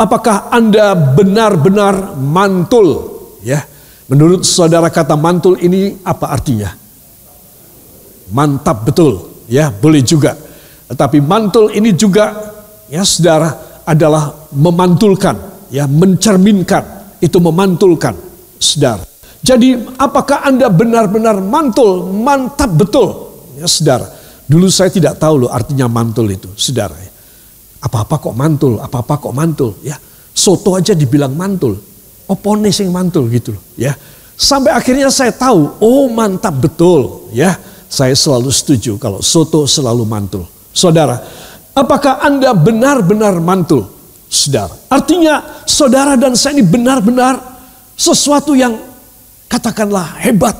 Apakah Anda benar-benar mantul? Ya, menurut saudara kata mantul ini apa artinya? Mantap betul, ya boleh juga. Tetapi mantul ini juga, ya saudara adalah memantulkan, ya mencerminkan, itu memantulkan, saudara. Jadi apakah Anda benar-benar mantul, mantap betul, ya saudara. Dulu saya tidak tahu loh artinya mantul itu, saudara. Apa-apa kok mantul, apa-apa kok mantul, ya. Soto aja dibilang mantul, opone sing mantul gitu loh, ya. Sampai akhirnya saya tahu, oh mantap betul, ya saya selalu setuju kalau soto selalu mantul. Saudara, apakah Anda benar-benar mantul? Saudara, artinya saudara dan saya ini benar-benar sesuatu yang katakanlah hebat,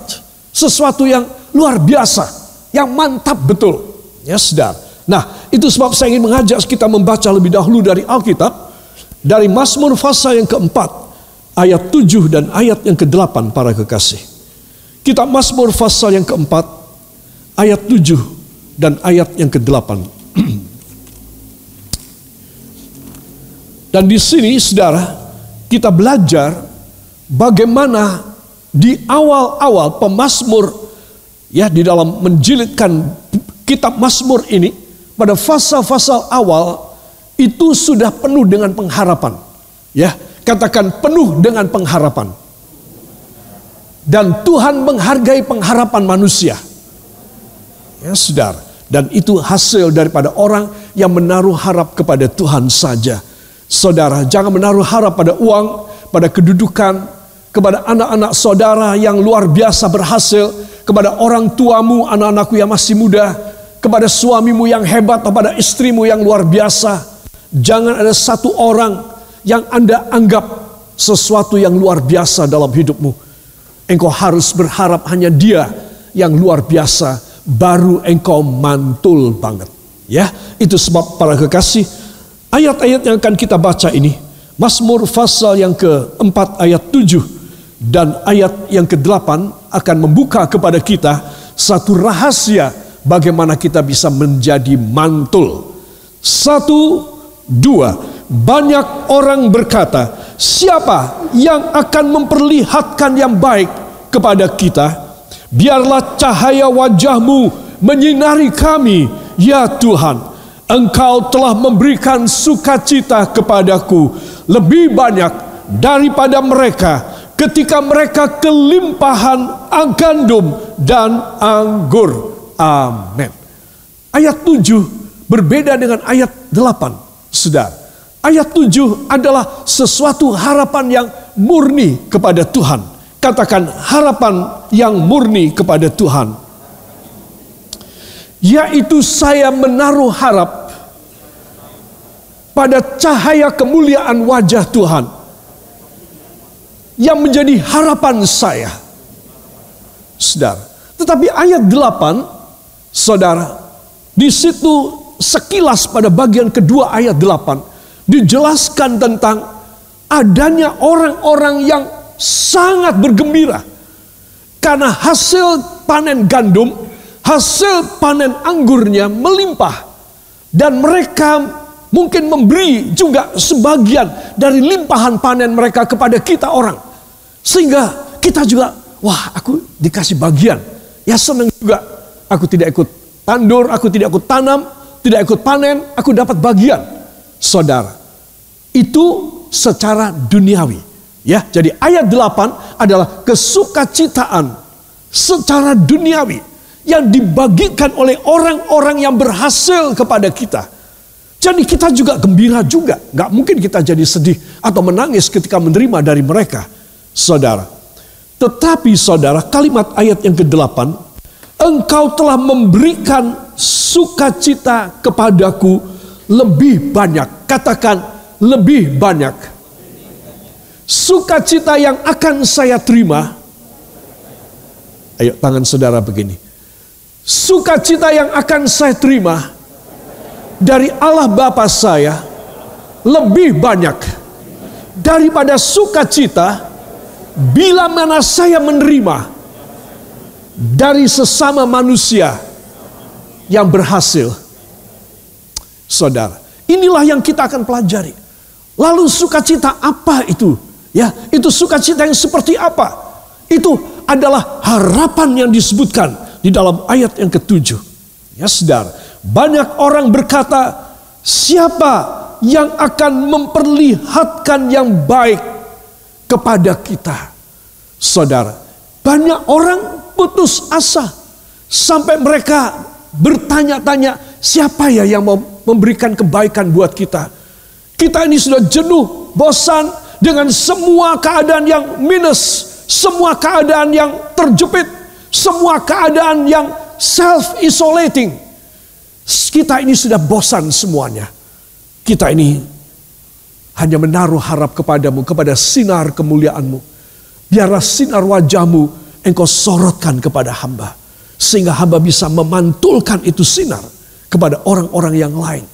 sesuatu yang luar biasa, yang mantap betul. Ya, saudara. Nah, itu sebab saya ingin mengajak kita membaca lebih dahulu dari Alkitab dari Mazmur pasal yang keempat ayat 7 dan ayat yang ke-8 para kekasih. Kitab Mazmur pasal yang keempat ayat 7 dan ayat yang ke-8. Dan di sini saudara, kita belajar bagaimana di awal-awal pemazmur ya di dalam menjilidkan kitab Mazmur ini pada fasa-fasa awal itu sudah penuh dengan pengharapan. Ya, katakan penuh dengan pengharapan. Dan Tuhan menghargai pengharapan manusia. Ya saudara. Dan itu hasil daripada orang yang menaruh harap kepada Tuhan saja. Saudara, jangan menaruh harap pada uang, pada kedudukan, kepada anak-anak saudara yang luar biasa berhasil, kepada orang tuamu, anak-anakku yang masih muda, kepada suamimu yang hebat, kepada istrimu yang luar biasa. Jangan ada satu orang yang Anda anggap sesuatu yang luar biasa dalam hidupmu. Engkau harus berharap hanya dia yang luar biasa baru engkau mantul banget. Ya, itu sebab para kekasih ayat-ayat yang akan kita baca ini Mazmur pasal yang keempat ayat tujuh dan ayat yang ke-8 akan membuka kepada kita satu rahasia bagaimana kita bisa menjadi mantul. Satu, dua, banyak orang berkata, siapa yang akan memperlihatkan yang baik kepada kita? Biarlah cahaya wajahmu menyinari kami, ya Tuhan. Engkau telah memberikan sukacita kepadaku lebih banyak daripada mereka ketika mereka kelimpahan gandum dan anggur. Amin. Ayat 7 berbeda dengan ayat 8. Saudara, ayat 7 adalah sesuatu harapan yang murni kepada Tuhan Katakan harapan yang murni kepada Tuhan. Yaitu saya menaruh harap pada cahaya kemuliaan wajah Tuhan. Yang menjadi harapan saya. Saudara. Tetapi ayat 8, saudara, di situ sekilas pada bagian kedua ayat 8 dijelaskan tentang adanya orang-orang yang sangat bergembira karena hasil panen gandum, hasil panen anggurnya melimpah dan mereka mungkin memberi juga sebagian dari limpahan panen mereka kepada kita orang. Sehingga kita juga, wah aku dikasih bagian. Ya senang juga. Aku tidak ikut tandur, aku tidak ikut tanam, tidak ikut panen, aku dapat bagian. Saudara, itu secara duniawi. Ya, jadi ayat 8 adalah kesukacitaan secara duniawi yang dibagikan oleh orang-orang yang berhasil kepada kita. Jadi kita juga gembira juga. Gak mungkin kita jadi sedih atau menangis ketika menerima dari mereka. Saudara. Tetapi saudara kalimat ayat yang ke-8. Engkau telah memberikan sukacita kepadaku lebih banyak. Katakan lebih banyak sukacita yang akan saya terima. Ayo tangan saudara begini. Sukacita yang akan saya terima dari Allah Bapa saya lebih banyak daripada sukacita bila mana saya menerima dari sesama manusia yang berhasil. Saudara, inilah yang kita akan pelajari. Lalu sukacita apa itu? Ya, itu sukacita yang seperti apa? Itu adalah harapan yang disebutkan di dalam ayat yang ketujuh. Ya, saudara, banyak orang berkata, siapa yang akan memperlihatkan yang baik kepada kita? Saudara, banyak orang putus asa sampai mereka bertanya-tanya, siapa ya yang mau memberikan kebaikan buat kita? Kita ini sudah jenuh, bosan dengan semua keadaan yang minus, semua keadaan yang terjepit, semua keadaan yang self-isolating. Kita ini sudah bosan semuanya. Kita ini hanya menaruh harap kepadamu, kepada sinar kemuliaanmu. Biarlah sinar wajahmu engkau sorotkan kepada hamba. Sehingga hamba bisa memantulkan itu sinar kepada orang-orang yang lain.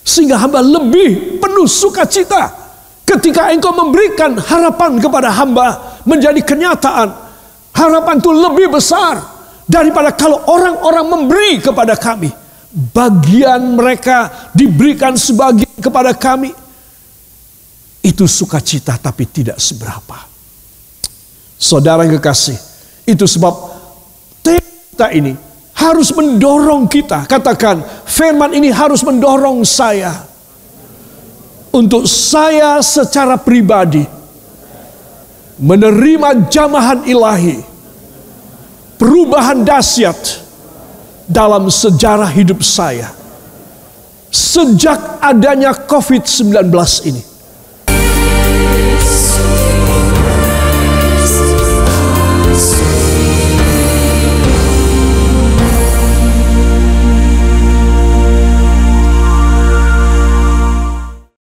Sehingga hamba lebih penuh sukacita ketika engkau memberikan harapan kepada hamba menjadi kenyataan. Harapan itu lebih besar daripada kalau orang-orang memberi kepada kami. Bagian mereka diberikan sebagian kepada kami. Itu sukacita tapi tidak seberapa. Saudara yang kekasih, itu sebab kita ini harus mendorong kita. Katakan, firman ini harus mendorong saya untuk saya secara pribadi menerima jamahan ilahi, perubahan dahsyat dalam sejarah hidup saya. Sejak adanya COVID-19 ini,